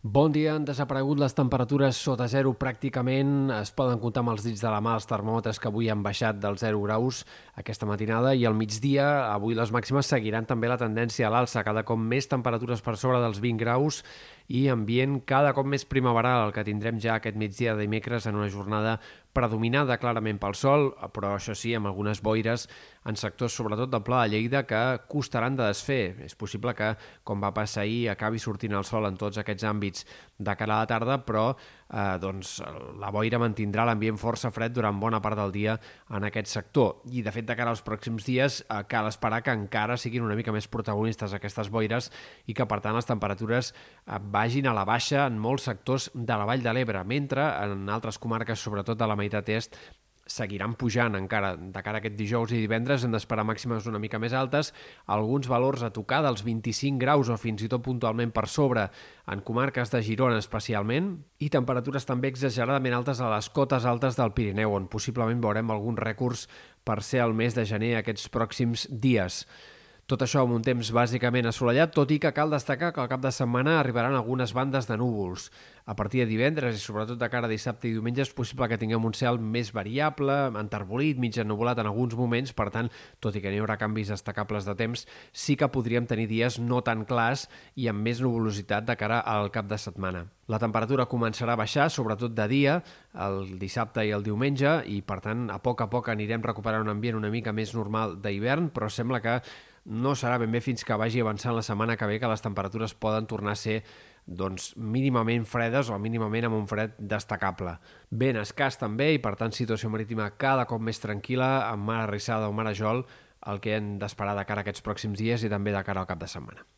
Bon dia, han desaparegut les temperatures sota zero pràcticament. Es poden comptar amb els dits de la mà els termòmetres que avui han baixat dels 0 graus aquesta matinada i al migdia. Avui les màximes seguiran també la tendència a l'alça, cada cop més temperatures per sobre dels 20 graus i ambient cada cop més primaveral, el que tindrem ja aquest migdia de dimecres en una jornada predominada clarament pel sol, però això sí, amb algunes boires en sectors sobretot del Pla de Lleida que costaran de desfer. És possible que, com va passar ahir, acabi sortint el sol en tots aquests àmbits de cara a la tarda, però eh, doncs, la boira mantindrà l'ambient força fred durant bona part del dia en aquest sector. I, de fet, de cara als pròxims dies, eh, cal esperar que encara siguin una mica més protagonistes aquestes boires i que, per tant, les temperatures eh, vagin a la baixa en molts sectors de la Vall de l'Ebre, mentre en altres comarques, sobretot de la meitat est, seguiran pujant encara de cara a aquest dijous i divendres hem d'esperar màximes una mica més altes, alguns valors a tocar dels 25 graus o fins i tot puntualment per sobre en comarques de Girona especialment i temperatures també exageradament altes a les cotes altes del Pirineu on possiblement veurem alguns rècords per ser el mes de gener aquests pròxims dies. Tot això amb un temps bàsicament assolellat, tot i que cal destacar que al cap de setmana arribaran algunes bandes de núvols. A partir de divendres i sobretot de cara a dissabte i diumenge és possible que tinguem un cel més variable, enterbolit, mig ennuvolat en alguns moments, per tant, tot i que n'hi haurà canvis destacables de temps, sí que podríem tenir dies no tan clars i amb més nuvolositat de cara al cap de setmana. La temperatura començarà a baixar, sobretot de dia, el dissabte i el diumenge, i per tant, a poc a poc anirem recuperant un ambient una mica més normal d'hivern, però sembla que no serà ben bé fins que vagi avançant la setmana que ve que les temperatures poden tornar a ser doncs, mínimament fredes o mínimament amb un fred destacable. Ben escàs també i, per tant, situació marítima cada cop més tranquil·la, amb mar arrissada o mar a jol, el que hem d'esperar de cara a aquests pròxims dies i també de cara al cap de setmana.